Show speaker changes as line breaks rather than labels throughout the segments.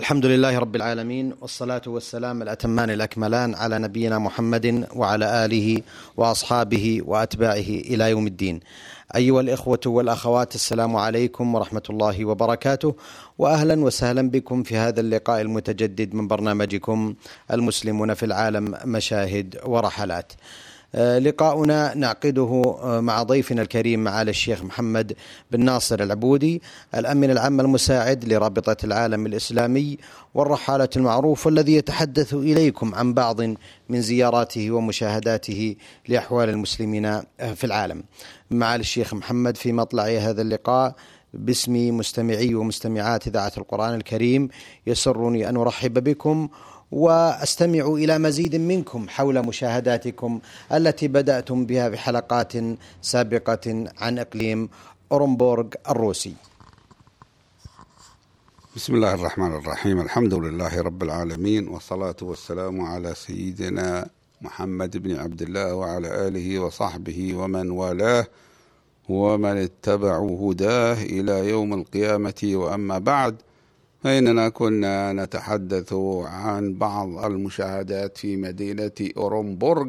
الحمد لله رب العالمين والصلاة والسلام الأتمان الأكملان على نبينا محمد وعلى آله وأصحابه وأتباعه إلى يوم الدين أيها الإخوة والأخوات السلام عليكم ورحمة الله وبركاته وأهلا وسهلا بكم في هذا اللقاء المتجدد من برنامجكم المسلمون في العالم مشاهد ورحلات لقاؤنا نعقده آه، مع ضيفنا الكريم معالي الشيخ محمد بن ناصر العبودي الأمين العام المساعد لرابطة العالم الإسلامي والرحالة المعروف والذي يتحدث إليكم عن بعض من زياراته ومشاهداته لأحوال المسلمين آه، في العالم. معالي الشيخ محمد في مطلع هذا اللقاء باسم مستمعي ومستمعات إذاعة القرآن الكريم يسرني أن أرحب بكم وأستمع إلى مزيد منكم حول مشاهداتكم التي بدأتم بها بحلقات سابقة عن إقليم أورنبورغ الروسي.
بسم الله الرحمن الرحيم، الحمد لله رب العالمين والصلاة والسلام على سيدنا محمد بن عبد الله وعلى آله وصحبه ومن والاه ومن اتبعوا هداه إلى يوم القيامة وأما بعد فإننا كنا نتحدث عن بعض المشاهدات في مدينة أورنبورغ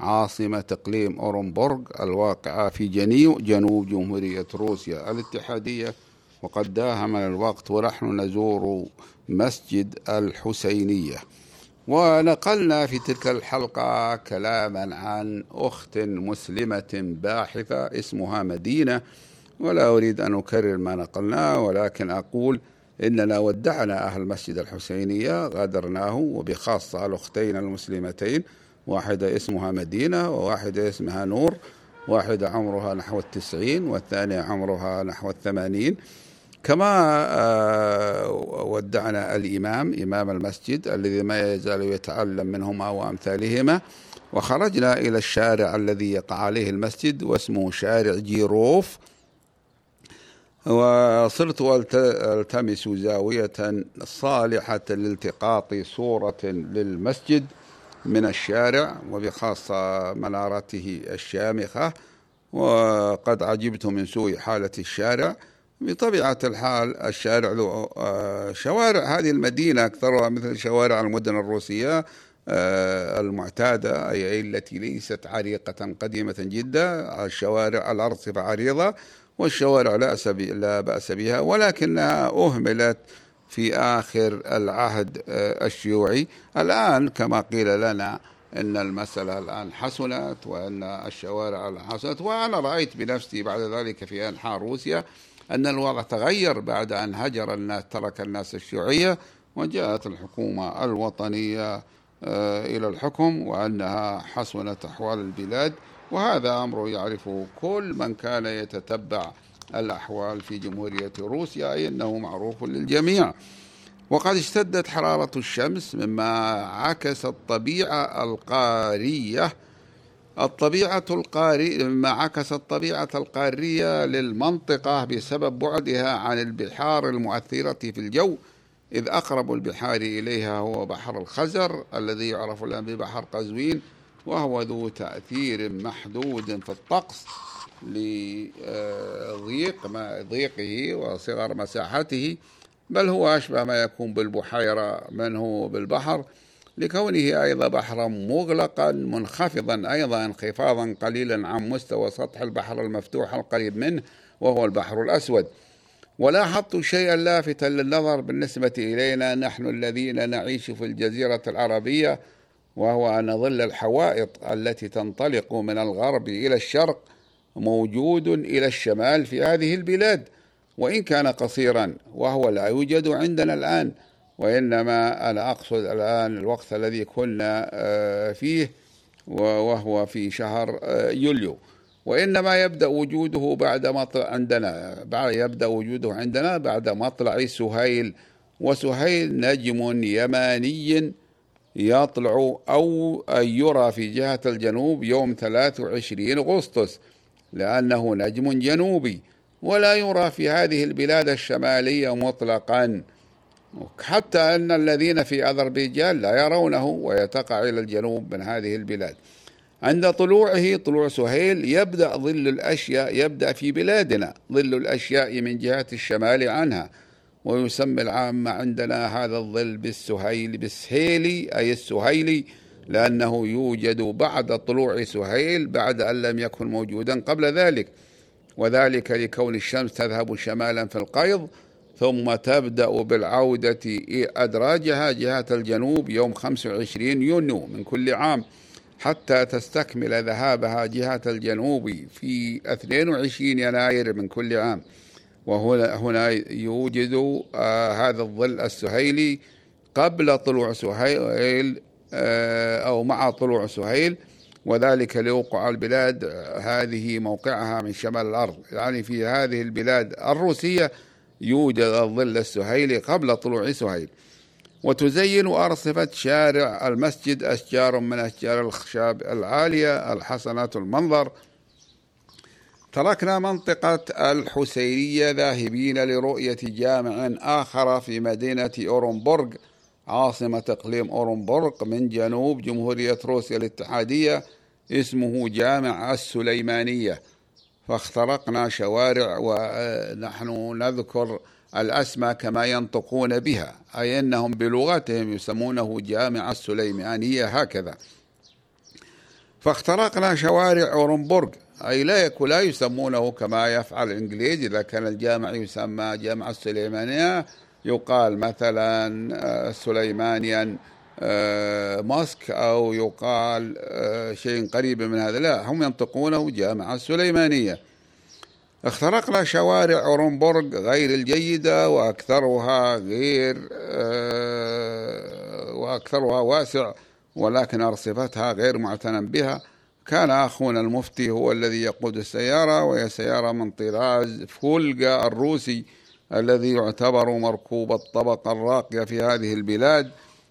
عاصمة إقليم أورنبورغ الواقعة في جنيو جنوب جمهورية روسيا الاتحادية وقد داهمنا الوقت ونحن نزور مسجد الحسينية. ونقلنا في تلك الحلقة كلاما عن أخت مسلمة باحثة اسمها مدينة ولا أريد أن أكرر ما نقلناه ولكن أقول إننا ودعنا أهل مسجد الحسينية غادرناه وبخاصة الأختين المسلمتين واحدة اسمها مدينة وواحدة اسمها نور واحدة عمرها نحو التسعين والثانية عمرها نحو الثمانين. كما آه، ودعنا الإمام إمام المسجد الذي ما يزال يتعلم منهما وأمثالهما. وخرجنا إلى الشارع الذي يقع عليه المسجد واسمه شارع جيروف. وصرت ألتمس زاوية صالحة لالتقاط صورة للمسجد من الشارع وبخاصة منارته الشامخة وقد عجبت من سوء حالة الشارع. بطبيعة الحال الشارع له آه، شوارع. هذه المدينة أكثرها مثل شوارع المدن الروسية آه، المعتادة أي التي ليست عريقة قديمة جدا. الشوارع الأرصفة عريضة. والشوارع لا, بأس بها ولكنها أهملت في آخر العهد آه، الشيوعي. الآن كما قيل لنا أن المسألة الآن حسنت وأن الشوارع الآن حسنت وأنا رأيت بنفسي بعد ذلك في أنحاء روسيا أن الوضع تغير بعد أن هجر الناس ترك الناس الشيوعية وجاءت الحكومة الوطنية آه، إلى الحكم وأنها حسنت أحوال البلاد. وهذا أمر يعرفه كل من كان يتتبع الأحوال في جمهورية روسيا أي أنه معروف للجميع. وقد اشتدت حرارة الشمس مما عكس الطبيعة القارية الطبيعة القارية مما عكس الطبيعة القارية للمنطقة بسبب بعدها عن البحار المؤثرة في الجو إذ أقرب البحار إليها هو بحر الخزر الذي يعرف الآن ببحر قزوين. وهو ذو تأثير محدود في الطقس لضيق ما ضيقه وصغر مساحته بل هو أشبه ما يكون بالبحيرة منه بالبحر لكونه أيضا بحرا مغلقا منخفضا أيضا انخفاضا قليلا عن مستوى سطح البحر المفتوح القريب منه وهو البحر الأسود. ولاحظت شيئا لافتا للنظر بالنسبة إلينا نحن الذين نعيش في الجزيرة العربية وهو أن ظل الحوائط التي تنطلق من الغرب إلى الشرق موجود إلى الشمال في هذه البلاد وإن كان قصيرا وهو لا يوجد عندنا الآن وإنما أنا أقصد الآن الوقت الذي كنا آه، فيه وهو في شهر آه، يوليو. وإنما يبدأ وجوده بعد مطلع عندنا يبدأ وجوده عندنا بعد مطلع سهيل وسهيل نجم يماني يطلع أو يرى في جهة الجنوب يوم 23 أغسطس لأنه نجم جنوبي ولا يرى في هذه البلاد الشمالية مطلقا. حتى أن الذين في أذربيجان لا يرونه ويتقع إلى الجنوب من هذه البلاد. عند طلوعه طلوع سهيل يبدأ ظل الأشياء يبدأ في بلادنا ظل الأشياء من جهة الشمال عنها. ويسمى العامة عندنا هذا الظل بالسهيل بالسهيلي أي السهيلي لأنه يوجد بعد طلوع سهيل بعد أن لم يكن موجودا قبل ذلك. وذلك لكون الشمس تذهب شمالا في القيض ثم تبدأ بالعودة أدراجها جهة الجنوب يوم 25 يونيو من كل عام حتى تستكمل ذهابها جهة الجنوب في 22 يناير من كل عام. وهنا هنا يوجد آه هذا الظل السهيلي قبل طلوع سهيل آه أو مع طلوع سهيل وذلك لوقع البلاد هذه موقعها من شمال الأرض. يعني في هذه البلاد الروسية يوجد الظل السهيلي قبل طلوع سهيل. وتزين أرصفة شارع المسجد أشجار من أشجار الخشاب العالية الحسنة المنظر. تركنا منطقة الحسينية ذاهبين لرؤية جامع آخر في مدينة أورنبورغ. عاصمة إقليم أورنبورغ من جنوب جمهورية روسيا الاتحادية اسمه جامع السليمانية. فاخترقنا شوارع ونحن نذكر الأسماء كما ينطقون بها أي أنهم بلغتهم يسمونه جامع السليمانية هكذا. فاخترقنا شوارع أورنبورغ. أي لا لا يسمونه كما يفعل الإنجليز إذا كان الجامع يسمى جامع السليمانية يقال مثلا آه، سليمانيا آه، ماسك أو يقال آه، شيء قريب من هذا. لا هم ينطقونه جامعة السليمانية. اخترقنا شوارع أورنبورغ غير الجيدة وأكثرها غير وأكثرها واسع. ولكن أرصفتها غير معتنى بها. كان أخونا المفتي هو الذي يقود السيارة وهي سيارة من طراز فولجا الروسي الذي يعتبر مركوب الطبقة الراقية في هذه البلاد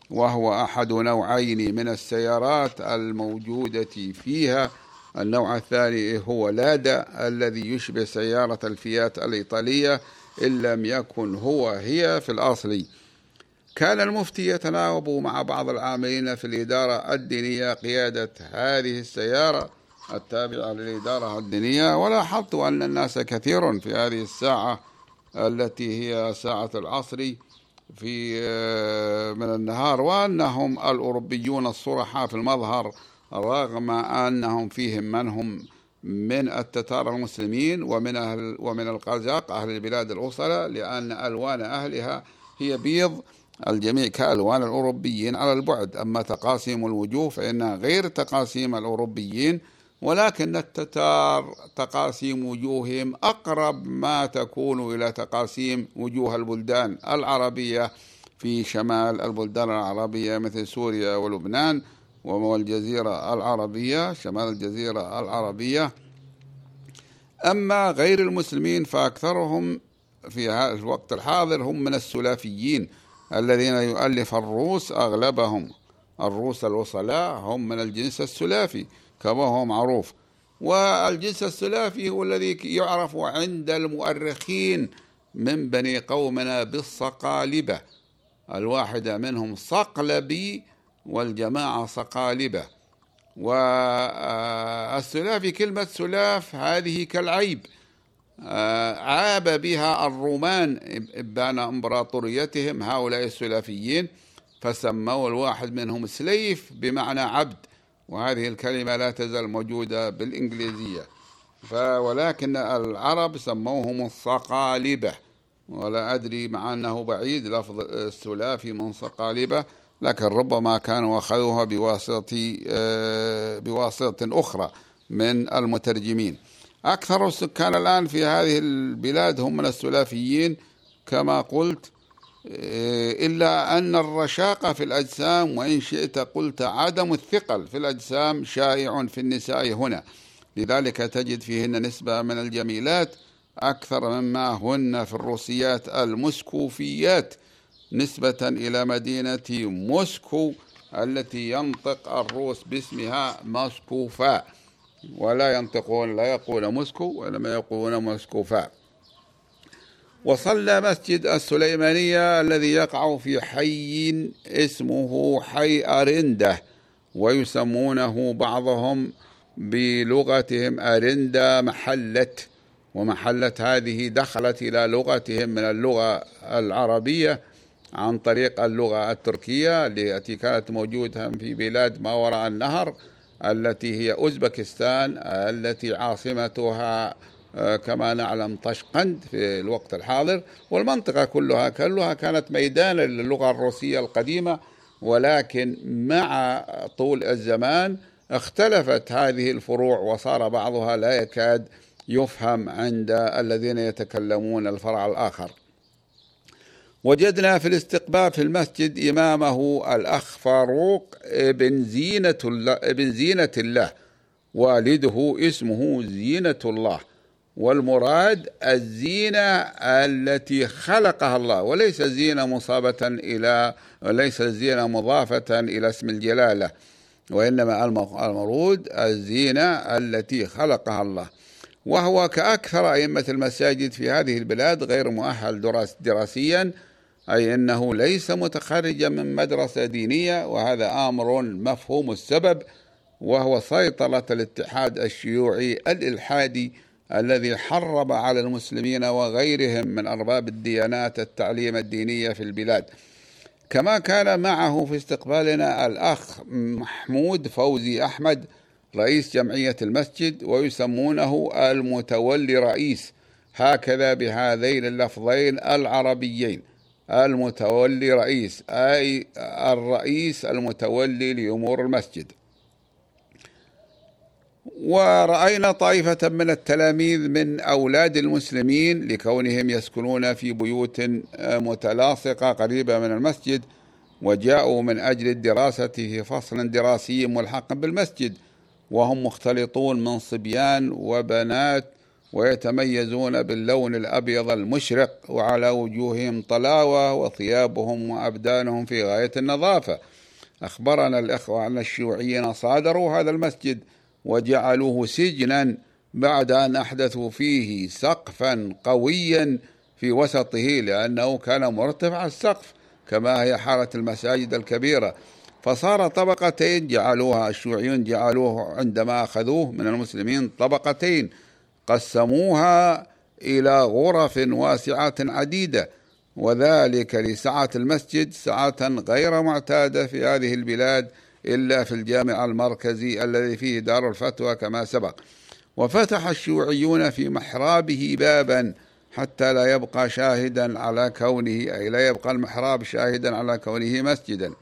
وهو أحد نوعين من السيارات الموجودة فيها. النوع الثاني هو لادا الذي يشبه سيارة الفيات الإيطالية إن لم يكن هو هي في الأصل. كان المفتي يتناوب مع بعض العاملين في الإدارة الدينية قيادة هذه السيارة التابعة للإدارة الدينية. ولاحظت أن الناس كثير في هذه الساعة التي هي ساعة العصر في آه، من النهار وأنهم الأوروبيون الصرحاء في المظهر رغم أنهم فيهم من هم من التتار المسلمين ومن أهل ومن القزاق أهل البلاد الأوصلة لأن ألوان أهلها هي بيض الجميع كألوان الأوروبيين على البعد. أما تقاسيم الوجوه فإنها غير تقاسيم الأوروبيين ولكن التتار تقاسيم وجوههم أقرب ما تكون إلى تقاسيم وجوه البلدان العربية في شمال البلدان العربية مثل سوريا ولبنان والجزيرة العربية شمال الجزيرة العربية. أما غير المسلمين فأكثرهم في الوقت الحاضر هم من السلافيين. الذين يؤلف الروس أغلبهم. الروس الوصلاء هم من الجنس السلافي كما هو معروف. والجنس السلافي هو الذي يعرف عند المؤرخين من بني قومنا بالصقالبة. الواحدة منهم صقلبي والجماعة صقالبة. والسلافي كلمة سلاف هذه كالعيب. عاب بها الرومان إبان إمبراطوريتهم هؤلاء السلافيين فسموا الواحد منهم سليف بمعنى عبد وهذه الكلمة لا تزال موجودة بالإنجليزية. ولكن العرب سموهم الصقالبة ولا أدري مع أنه بعيد لفظ السلافي من صقالبة لكن ربما كانوا أخذوها بواسطة آه، بواسطة أخرى من المترجمين. أكثر السكان الآن في هذه البلاد هم من السلافيين كما قلت إيه، إلا أن الرشاقة في الأجسام وإن شئت قلت عدم الثقل في الأجسام شائع في النساء هنا. لذلك تجد فيهن نسبة من الجميلات أكثر مما هن في الروسيات المسكوفيات نسبة إلى مدينة موسكو التي ينطق الروس باسمها موسكوفا. ولا ينطقون لا يقول موسكو وإنما يقولون موسكوفا وصلى مسجد السليمانية الذي يقع في حي اسمه حي أرندة ويسمونه بعضهم بلغتهم أرندا محلة. ومحلة هذه دخلت إلى لغتهم من اللغة العربية عن طريق اللغة التركية التي كانت موجودة في بلاد ما وراء النهر. التي هي أوزبكستان التي عاصمتها آه، كما نعلم طشقند في الوقت الحاضر. والمنطقة كلها كلها كانت ميدانا للغة الروسية القديمة ولكن مع طول الزمان اختلفت هذه الفروع وصار بعضها لا يكاد يفهم عند الذين يتكلمون الفرع الآخر. وجدنا في الاستقبال في المسجد إمامه الأخ فاروق بن زينة الله, بن زينة الله. والده اسمه زينة الله. والمراد الزينة التي خلقها الله. وليس زينة مصابة إلى وليس الزينة مضافة إلى اسم الجلالة. وإنما المرود الزينة التي خلقها الله. وهو كأكثر أئمة المساجد في هذه البلاد غير مؤهل دراس دراسيا أي أنه ليس متخرجا من مدرسة دينية وهذا أمر مفهوم السبب وهو سيطرة الاتحاد الشيوعي الإلحادي الذي حرم على المسلمين وغيرهم من أرباب الديانات التعليم الدينية في البلاد. كما كان معه في استقبالنا الأخ محمود فوزي أحمد رئيس جمعية المسجد ويسمونه المتولي رئيس هكذا بهذين اللفظين العربيين. المتولي رئيس أي الرئيس المتولي لأمور المسجد. ورأينا طائفة من التلاميذ من أولاد المسلمين لكونهم يسكنون في بيوت متلاصقة قريبة من المسجد وجاءوا من أجل الدراسة في فصل دراسي ملحق بالمسجد وهم مختلطون من صبيان وبنات ويتميزون باللون الأبيض المشرق وعلى وجوههم طلاوة وثيابهم وأبدانهم في غاية النظافة. أخبرنا الإخوة أن الشيوعيين صادروا هذا المسجد وجعلوه سجنا بعد أن أحدثوا فيه سقفا قويا في وسطه لأنه كان مرتفع السقف كما هي حالة المساجد الكبيرة. فصار طبقتين جعلوها الشيوعيون جعلوه عندما أخذوه من المسلمين طبقتين قسموها إلى غرف واسعة عديدة وذلك لسعة المسجد سعة غير معتادة في هذه البلاد إلا في الجامع المركزي الذي فيه دار الفتوى كما سبق. وفتح الشيوعيون في محرابه بابا حتى لا يبقى شاهدا على كونه أي لا يبقى المحراب شاهدا على كونه مسجدا.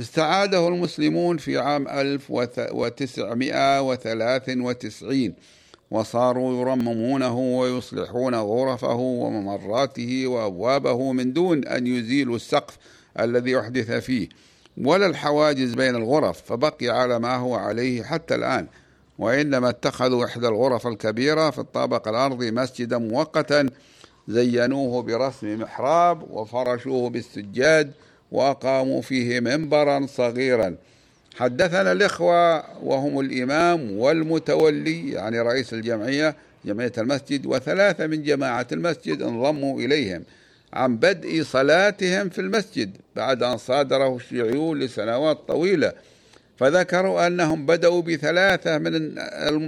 استعاده المسلمون في عام 1993 وصاروا يرممونه ويصلحون غرفه وممراته وأبوابه من دون أن يزيلوا السقف الذي أحدث فيه ولا الحواجز بين الغرف فبقي على ما هو عليه حتى الآن. وإنما اتخذوا إحدى الغرف الكبيرة في الطابق الأرضي مسجدا مؤقتا زينوه برسم محراب وفرشوه بالسجاد وأقاموا فيه منبرا صغيرا. حدثنا الإخوة وهم الإمام والمتولي يعني رئيس الجمعية جمعية المسجد وثلاثة من جماعة المسجد انضموا إليهم عن بدء صلاتهم في المسجد بعد أن صادره الشيوعيون لسنوات طويلة. فذكروا أنهم بدأوا بثلاثة من,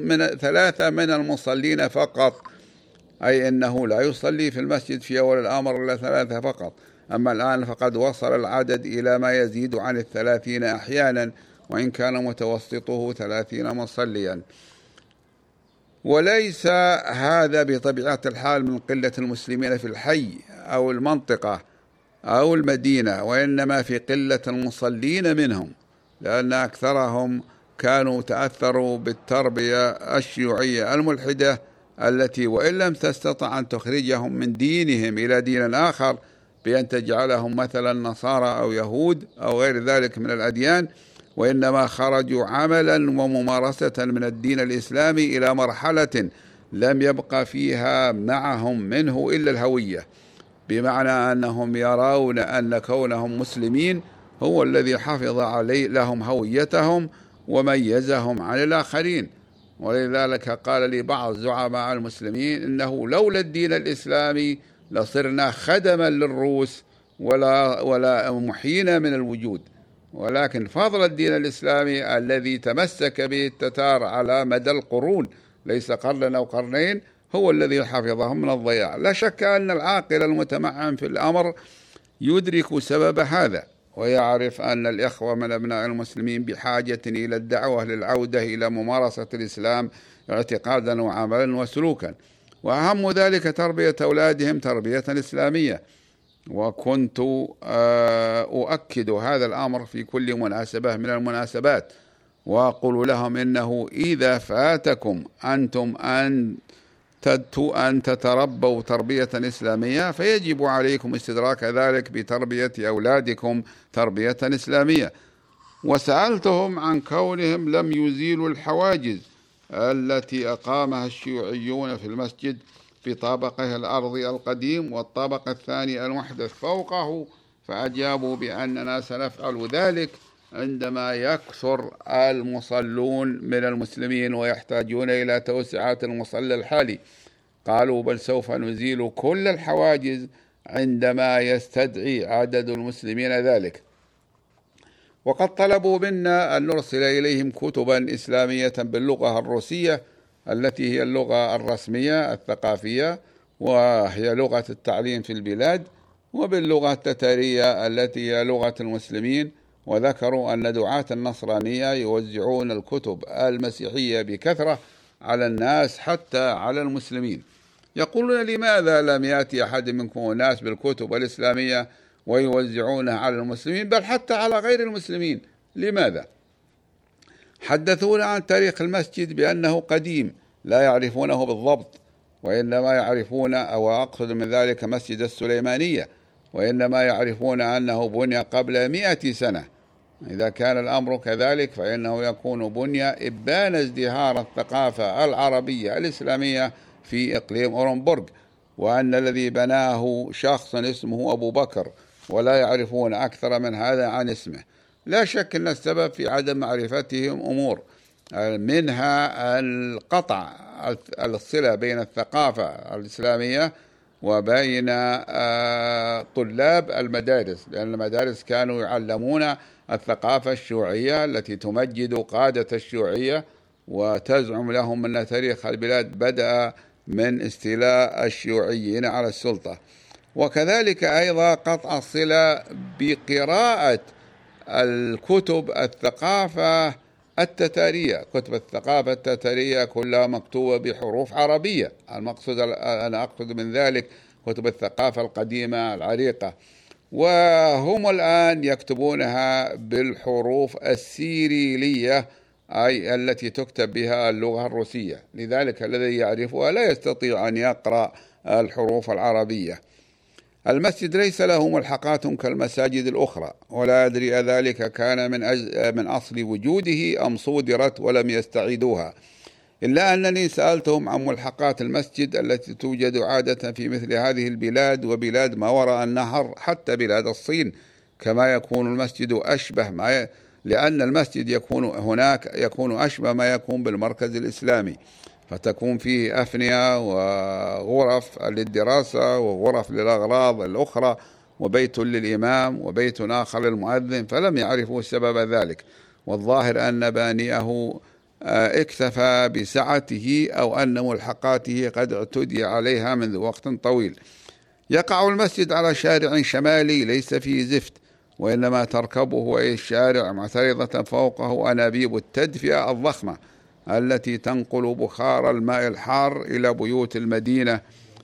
من ثلاثة من المصلين فقط أي أنه لا يصلي في المسجد في أول الأمر إلا ثلاثة فقط. أما الآن فقد وصل العدد إلى ما يزيد عن الثلاثين أحيانا. وإن كان متوسطه ثلاثين مصليا. وليس هذا بطبيعة الحال من قلة المسلمين في الحي أو المنطقة أو المدينة وإنما في قلة المصلين منهم لأن أكثرهم كانوا تأثروا بالتربية الشيوعية الملحدة التي وإن لم تستطع أن تخرجهم من دينهم إلى دين آخر بأن تجعلهم مثلا نصارى أو يهود أو غير ذلك من الأديان وإنما خرجوا عملا وممارسة من الدين الإسلامي إلى مرحلة لم يبقى فيها معهم منه إلا الهوية بمعنى أنهم يرون أن كونهم مسلمين هو الذي حفظ علي لهم هويتهم وميزهم عن الآخرين. ولذلك قال لي بعض زعماء المسلمين إنه لولا الدين الإسلامي لصرنا خدما للروس ولا ولا محينا من الوجود. ولكن فضل الدين الإسلامي الذي تمسك به التتار على مدى القرون ليس قرنا أو قرنين هو الذي حفظهم من الضياع. لا شك أن العاقل المتمعن في الأمر يدرك سبب هذا ويعرف أن الإخوة من أبناء المسلمين بحاجة إلى الدعوة للعودة إلى ممارسة الإسلام اعتقادا وعملا وسلوكا. وأهم ذلك تربية أولادهم تربية إسلامية. وكنت آه، أؤكد هذا الأمر في كل مناسبة من المناسبات وأقول لهم إنه إذا فاتكم أنتم أن أن تتربوا تربية إسلامية فيجب عليكم استدراك ذلك بتربية أولادكم تربية إسلامية. وسألتهم عن كونهم لم يزيلوا الحواجز التي أقامها الشيوعيون في المسجد في طابقه الأرضي القديم والطابق الثاني المحدث فوقه فأجابوا بأننا سنفعل ذلك عندما يكثر المصلون من المسلمين ويحتاجون إلى توسعات المصلى الحالي. قالوا بل سوف نزيل كل الحواجز عندما يستدعي عدد المسلمين ذلك. وقد طلبوا منا أن نرسل إليهم كتبا إسلامية باللغة الروسية التي هي اللغة الرسمية الثقافية وهي لغة التعليم في البلاد وباللغة التتارية التي هي لغة المسلمين. وذكروا أن دعاة النصرانية يوزعون الكتب المسيحية بكثرة على الناس حتى على المسلمين. يقولون لماذا لم يأتي أحد منكم الناس بالكتب الإسلامية ويوزعونها على المسلمين بل حتى على غير المسلمين؟ لماذا؟ حدثونا عن تاريخ المسجد بأنه قديم لا يعرفونه بالضبط وإنما يعرفون أو أقصد من ذلك مسجد السليمانية وإنما يعرفون أنه بني قبل مئة سنة. إذا كان الأمر كذلك فإنه يكون بني إبان ازدهار الثقافة العربية الإسلامية في إقليم أورنبورغ وأن الذي بناه شخص اسمه أبو بكر ولا يعرفون أكثر من هذا عن اسمه. لا شك أن السبب في عدم معرفتهم أمور منها القطع الصلة بين الثقافة الإسلامية وبين آه، طلاب المدارس لأن المدارس كانوا يعلمون الثقافة الشيوعية التي تمجد قادة الشيوعية وتزعم لهم أن تاريخ البلاد بدأ من استيلاء الشيوعيين على السلطة. وكذلك أيضا قطع الصلة بقراءة الكتب الثقافة التتارية. كتب الثقافة التتارية كلها مكتوبة بحروف عربية. المقصود أنا أقصد من ذلك كتب الثقافة القديمة العريقة. وهم الآن يكتبونها بالحروف السيريلية أي التي تكتب بها اللغة الروسية. لذلك الذي يعرفها لا يستطيع أن يقرأ الحروف العربية. المسجد ليس له ملحقات كالمساجد الأخرى ولا أدري ذلك كان من, من أصل وجوده أم صودرت ولم يستعيدوها. إلا أنني سألتهم عن ملحقات المسجد التي توجد عادة في مثل هذه البلاد وبلاد ما وراء النهر حتى بلاد الصين. كما يكون المسجد أشبه ما ي... لأن المسجد يكون هناك يكون أشبه ما يكون بالمركز الإسلامي. فتكون فيه أفنية وغرف للدراسة وغرف للأغراض الأخرى وبيت للإمام وبيت آخر للمؤذن فلم يعرفوا سبب ذلك. والظاهر أن بانيه آه، اكتفى بسعته أو أن ملحقاته قد اعتدي عليها منذ وقت طويل. يقع المسجد على شارع شمالي ليس فيه زفت وإنما تركبه أي الشارع معترضة فوقه أنابيب التدفئة الضخمة. التي تنقل بخار الماء الحار إلى بيوت المدينة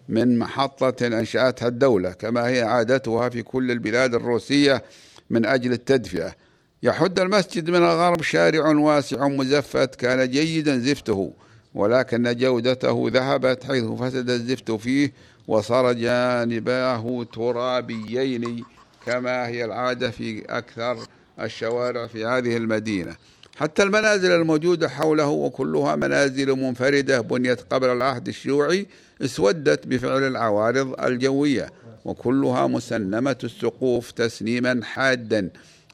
من محطة أنشأتها الدولة كما هي عادتها في كل البلاد الروسية من أجل التدفئة. يحد المسجد من الغرب شارع واسع مزفت كان جيدا زفته ولكن جودته ذهبت حيث فسد الزفت فيه وصار جانباه ترابيين كما هي العادة في أكثر الشوارع في هذه المدينة. حتى المنازل الموجودة حوله وكلها منازل منفردة بنيت قبل العهد الشيوعي اسودت بفعل العوارض الجوية وكلها مسنمة السقوف تسنيما حادا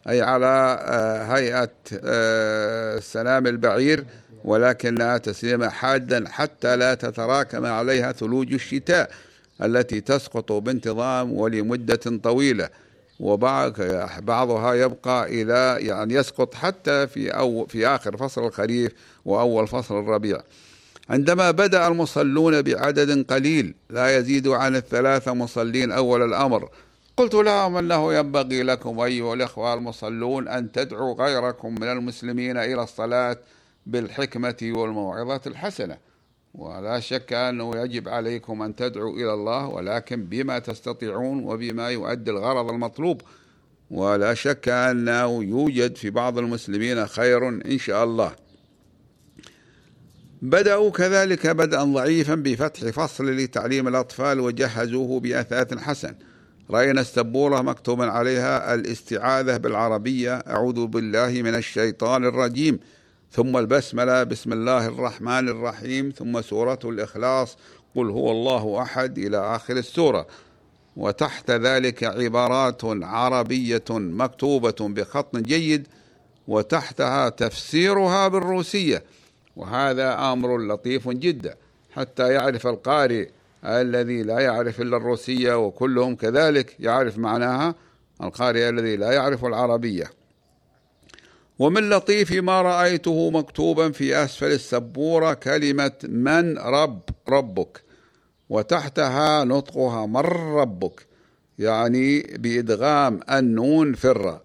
أي على آه، هيئة آه، سلام البعير ولكنها تسليما حادا حتى لا تتراكم عليها ثلوج الشتاء التي تسقط بانتظام ولمدة طويلة. وبعضها يبقى إلى يعني يسقط حتى في أو في آخر فصل الخريف وأول فصل الربيع. عندما بدأ المصلون بعدد قليل لا يزيد عن الثلاثة مصلين أول الأمر. قلت لهم أنه ينبغي لكم أيها الإخوة المصلون أن تدعوا غيركم من المسلمين إلى الصلاة بالحكمة والموعظة الحسنة. ولا شك أنه يجب عليكم أن تدعوا إلى الله ولكن بما تستطيعون وبما يؤدي الغرض المطلوب. ولا شك أنه يوجد في بعض المسلمين خير إن شاء الله. بدأوا كذلك بدءا ضعيفا بفتح فصل لتعليم الأطفال وجهزوه بأثاث حسن. رأينا السبورة مكتوبا عليها الاستعاذة بالعربية أعوذ بالله من الشيطان الرجيم. ثم البسملة بسم الله الرحمن الرحيم ثم سورة الإخلاص قل هو الله أحد إلى آخر السورة. وتحت ذلك عبارات عربية مكتوبة بخط جيد وتحتها تفسيرها بالروسية. وهذا أمر لطيف جدا حتى يعرف القارئ الذي لا يعرف إلا الروسية وكلهم كذلك يعرف معناها القارئ الذي لا يعرف العربية. ومن لطيف ما رأيته مكتوبا في أسفل السبورة كلمة من رب ربك. وتحتها نطقها من ربك يعني بإدغام النون في الراء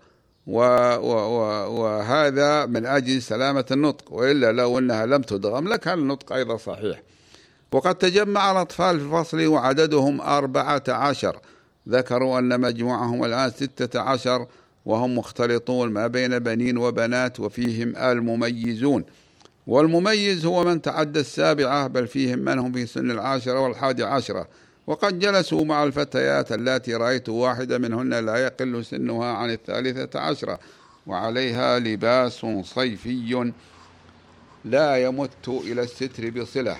وهذا من أجل سلامة النطق وإلا لو أنها لم تدغم لكان النطق أيضا صحيح. وقد تجمع الأطفال في الفصل وعددهم أربعة عشر. ذكروا أن مجموعهم الآن ستة عشر. وهم مختلطون ما بين بنين وبنات وفيهم المميزون. والمميز هو من تعدى السابعة بل فيهم من هم في سن العاشرة والحادي عشرة وقد جلسوا مع الفتيات اللاتي رأيت واحدة منهن لا يقل سنها عن الثالثة عشرة وعليها لباس صيفي لا يمت إلى الستر بصلة.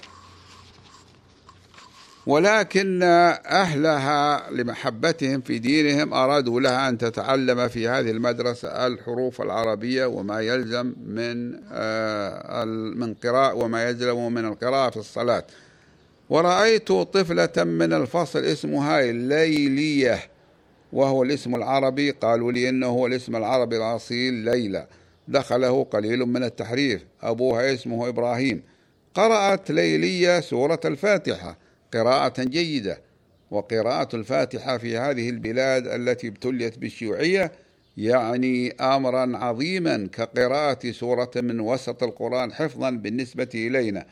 ولكن أهلها لمحبتهم في دينهم أرادوا لها أن تتعلم في هذه المدرسة الحروف العربية وما يلزم من آه، من قراءة وما يلزم من القراءة في الصلاة. ورأيت طفلة من الفصل اسمها ليلية وهو الاسم العربي. قالوا لي إنه هو الاسم العربي الأصيل ليلى. دخله قليل من التحريف. أبوها اسمه إبراهيم. قرأت ليلية سورة الفاتحة. قراءة جيدة وقراءة الفاتحة في هذه البلاد التي ابتليت بالشيوعية يعني أمرا عظيما كقراءة سورة من وسط القرآن حفظا بالنسبة إلينا.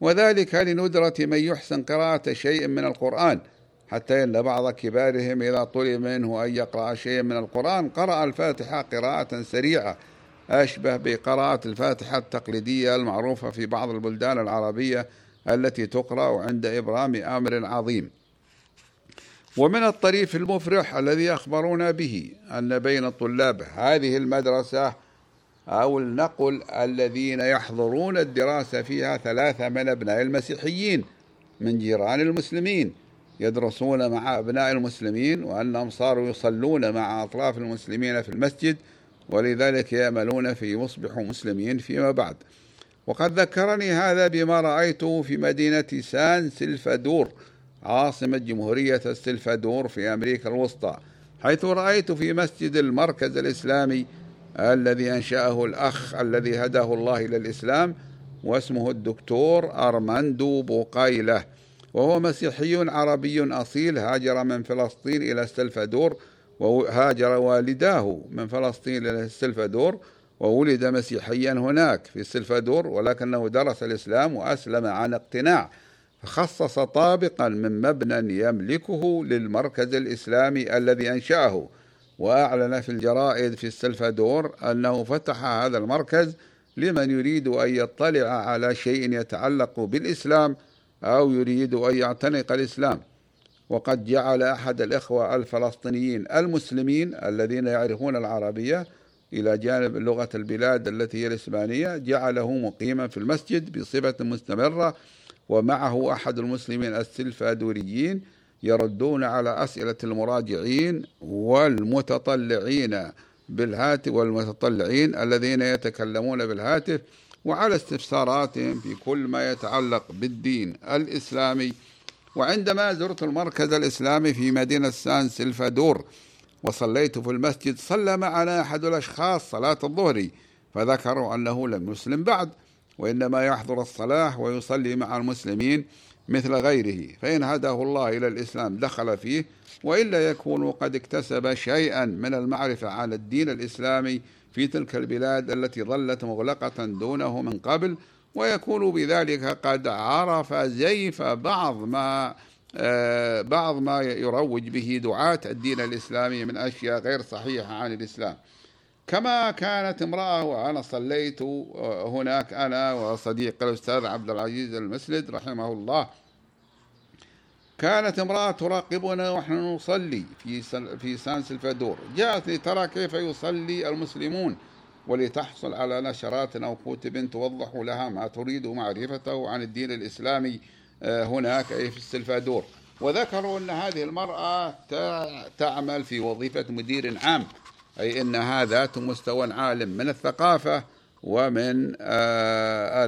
وذلك لندرة من يحسن قراءة شيء من القرآن. حتى أن بعض كبارهم إذا طلب منه أن يقرأ شيء من القرآن قرأ الفاتحة قراءة سريعة أشبه بقراءة الفاتحة التقليدية المعروفة في بعض البلدان العربية التي تقرأ عند إبرام أمر عظيم. ومن الطريف المفرح الذي أخبرونا به أن بين طلاب هذه المدرسة أو النقل الذين يحضرون الدراسة فيها ثلاثة من أبناء المسيحيين من جيران المسلمين يدرسون مع أبناء المسلمين وأنهم صاروا يصلون مع أطراف المسلمين في المسجد ولذلك يأملون في يصبحوا مسلمين فيما بعد. وقد ذكرني هذا بما رأيته في مدينة سان سلفادور عاصمة جمهورية السلفادور في أمريكا الوسطى حيث رأيت في مسجد المركز الإسلامي الذي أنشأه الأخ الذي هداه الله إلى الإسلام واسمه الدكتور أرماندو بوقايلة وهو مسيحي عربي أصيل هاجر من فلسطين إلى السلفادور وهاجر والداه من فلسطين إلى السلفادور وولد مسيحيا هناك في السلفادور ولكنه درس الإسلام وأسلم عن اقتناع فخصص طابقا من مبنى يملكه للمركز الإسلامي الذي أنشأه. وأعلن في الجرائد في السلفادور أنه فتح هذا المركز لمن يريد أن يطلع على شيء يتعلق بالإسلام أو يريد أن يعتنق الإسلام. وقد جعل أحد الإخوة الفلسطينيين المسلمين الذين يعرفون العربية إلى جانب لغة البلاد التي هي الإسبانية جعله مقيما في المسجد بصفة مستمرة ومعه أحد المسلمين السلفادوريين يردون على أسئلة المراجعين والمتطلعين بالهاتف والمتطلعين الذين يتكلمون بالهاتف وعلى استفساراتهم في كل ما يتعلق بالدين الإسلامي. وعندما زرت المركز الإسلامي في مدينة سان سلفادور وصليت في المسجد صلى معنا أحد الأشخاص صلاة الظهر فذكروا أنه لم يسلم بعد وإنما يحضر الصلاة ويصلي مع المسلمين مثل غيره فإن هداه الله إلى الإسلام دخل فيه وإلا يكون قد اكتسب شيئا من المعرفة على الدين الإسلامي في تلك البلاد التي ظلت مغلقة دونه من قبل ويكون بذلك قد عرف زيف بعض ما بعض ما يروج به دعاة الدين الإسلامي من أشياء غير صحيحة عن الإسلام. كما كانت امرأة وأنا صليت هناك أنا وصديق الأستاذ عبد العزيز المسلد رحمه الله. كانت امرأة تراقبنا ونحن نصلي في في سان سلفادور جاءت لترى كيف يصلي المسلمون ولتحصل على نشرات أو كتب توضح لها ما تريد معرفته عن الدين الإسلامي. آه، هناك أي في السلفادور. وذكروا أن هذه المرأة تعمل في وظيفة مدير عام. أي أنها ذات مستوى عالم من الثقافة ومن آه،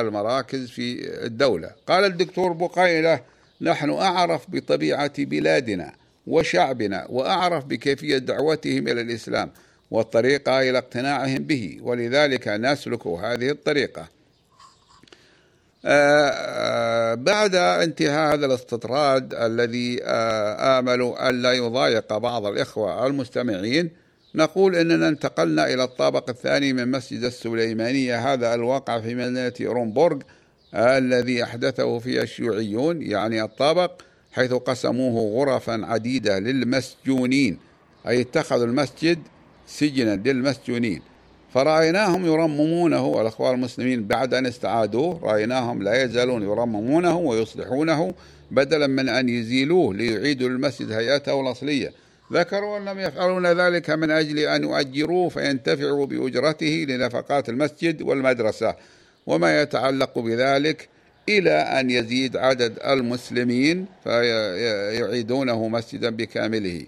المراكز في الدولة. قال الدكتور بقيلة نحن أعرف بطبيعة بلادنا وشعبنا وأعرف بكيفية دعوتهم إلى الإسلام والطريقة إلى اقتناعهم به ولذلك نسلك هذه الطريقة. آه، آه، بعد انتهاء هذا الاستطراد الذي آمل أن لا يضايق بعض الإخوة المستمعين نقول أننا انتقلنا إلى الطابق الثاني من مسجد السليمانية هذا الواقع في مدينة رومبورغ الذي أحدثه فيه الشيوعيون يعني الطابق حيث قسموه غرفا عديدة للمسجونين أي اتخذوا المسجد سجنا للمسجونين. فرأيناهم يرممونه الأخوان المسلمين بعد أن استعادوه رأيناهم لا يزالون يرممونه ويصلحونه بدلا من أن يزيلوه ليعيدوا للمسجد هيئته الأصلية. ذكروا أنهم يفعلون ذلك من أجل أن يؤجروه فينتفعوا بأجرته لنفقات المسجد والمدرسة وما يتعلق بذلك إلى أن يزيد عدد المسلمين فيعيدونه مسجدا بكامله.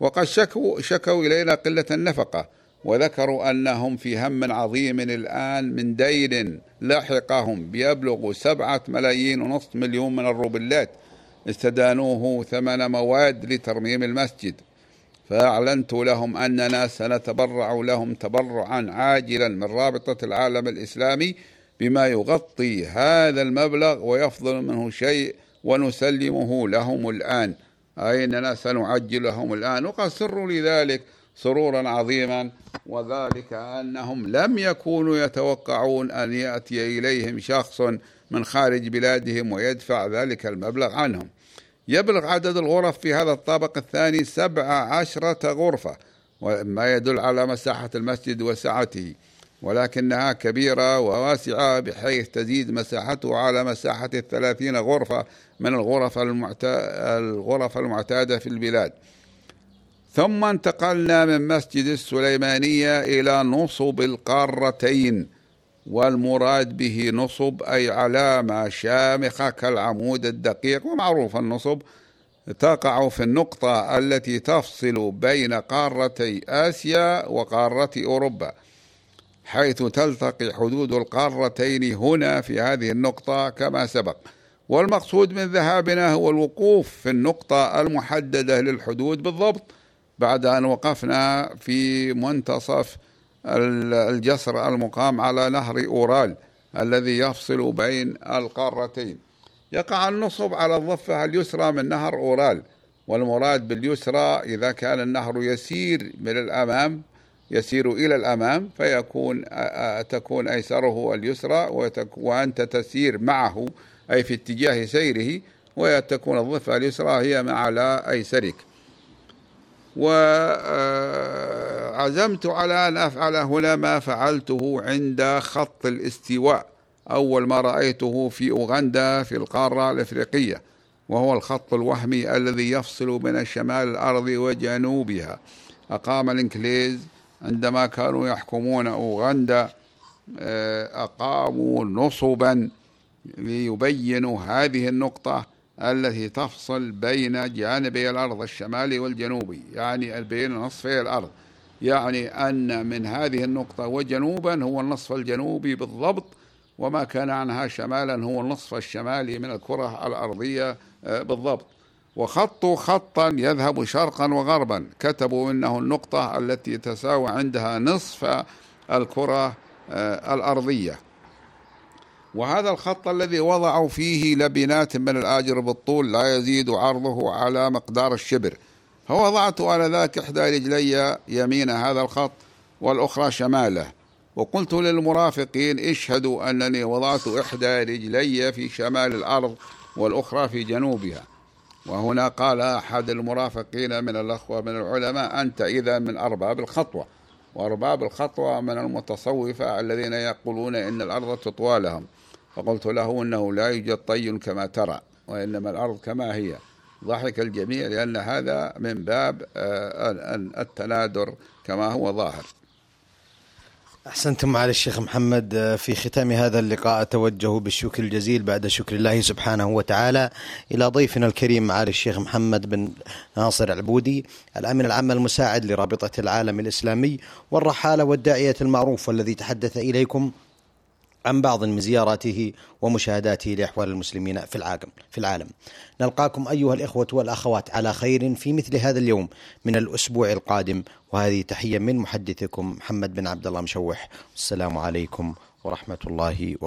وقد شكوا, شكوا إلينا قلة النفقة وذكروا أنهم في هم عظيم الآن من دين لاحقهم بيبلغ سبعة ملايين ونصف مليون من الروبلات. استدانوه ثمن مواد لترميم المسجد. فأعلنت لهم أننا سنتبرع لهم تبرعا عاجلا من رابطة العالم الإسلامي بما يغطي هذا المبلغ ويفضل منه شيء ونسلمه لهم الآن. أي أننا سنعجل لهم الآن؟ وقد سروا لذلك. سرورا عظيما وذلك أنهم لم يكونوا يتوقعون أن يأتي إليهم شخص من خارج بلادهم ويدفع ذلك المبلغ عنهم. يبلغ عدد الغرف في هذا الطابق الثاني سبع عشرة غرفة وما يدل على مساحة المسجد وسعته ولكنها كبيرة وواسعة بحيث تزيد مساحته على مساحة الثلاثين غرفة من الغرف, الغرف المعتادة في البلاد. ثم انتقلنا من مسجد السليمانية إلى نصب القارتين والمراد به نصب أي علامة شامخة كالعمود الدقيق ومعروف النصب تقع في النقطة التي تفصل بين قارتي آسيا وقارة أوروبا حيث تلتقي حدود القارتين هنا في هذه النقطة كما سبق. والمقصود من ذهابنا هو الوقوف في النقطة المحددة للحدود بالضبط. بعد أن وقفنا في منتصف الجسر المقام على نهر أورال الذي يفصل بين القارتين. يقع النصب على الضفة اليسرى من نهر أورال والمراد باليسرى إذا كان النهر يسير من الأمام يسير إلى الأمام فيكون تكون أيسره اليسرى وأنت تسير معه أي في اتجاه سيره وتكون الضفة اليسرى هي على أيسرك. وعزمت على أن أفعل هنا ما فعلته عند خط الاستواء. أول ما رأيته في أوغندا في القارة الإفريقية وهو الخط الوهمي الذي يفصل بين شمال الأرض وجنوبها. أقام الإنكليز عندما كانوا يحكمون أوغندا آه، أقاموا نصبا ليبينوا هذه النقطة التي تفصل بين جانبي الأرض الشمالي والجنوبي يعني بين نصفي الأرض. يعني أن من هذه النقطة وجنوبا هو النصف الجنوبي بالضبط وما كان عنها شمالا هو النصف الشمالي من الكرة الأرضية آه، بالضبط. وخطوا خطا يذهب شرقا وغربا. كتبوا إنه النقطة التي تساوي عندها نصف الكرة آه، الأرضية. وهذا الخط الذي وضعوا فيه لبنات من الآجر بالطول لا يزيد عرضه على مقدار الشبر. فوضعت آنذاك إحدى رجلي يمين هذا الخط والأخرى شماله. وقلت للمرافقين اشهدوا أنني وضعت إحدى رجلي في شمال الأرض والأخرى في جنوبها. وهنا قال أحد المرافقين من الأخوة من العلماء أنت إذا من أرباب الخطوة. وأرباب الخطوة من المتصوفة الذين يقولون إن الأرض تطوى لهم. فقلت له إنه لا يوجد طي كما ترى وإنما الأرض كما هي. ضحك الجميع لأن هذا من باب آه، التنادر كما هو ظاهر.
أحسنتم على الشيخ محمد آه، في ختام هذا اللقاء أتوجه بالشكر الجزيل بعد شكر الله سبحانه وتعالى إلى ضيفنا الكريم معالي الشيخ محمد بن ناصر العبودي الأمين العام المساعد لرابطة العالم الإسلامي والرحالة والداعية المعروف والذي تحدث إليكم عن بعض من زياراته ومشاهداته لأحوال المسلمين في العالم في العالم. نلقاكم أيها الإخوة والأخوات على خير في مثل هذا اليوم من الأسبوع القادم. وهذه تحية من محدثكم محمد بن عبد الله مشوح. والسلام عليكم ورحمة الله وبركاته.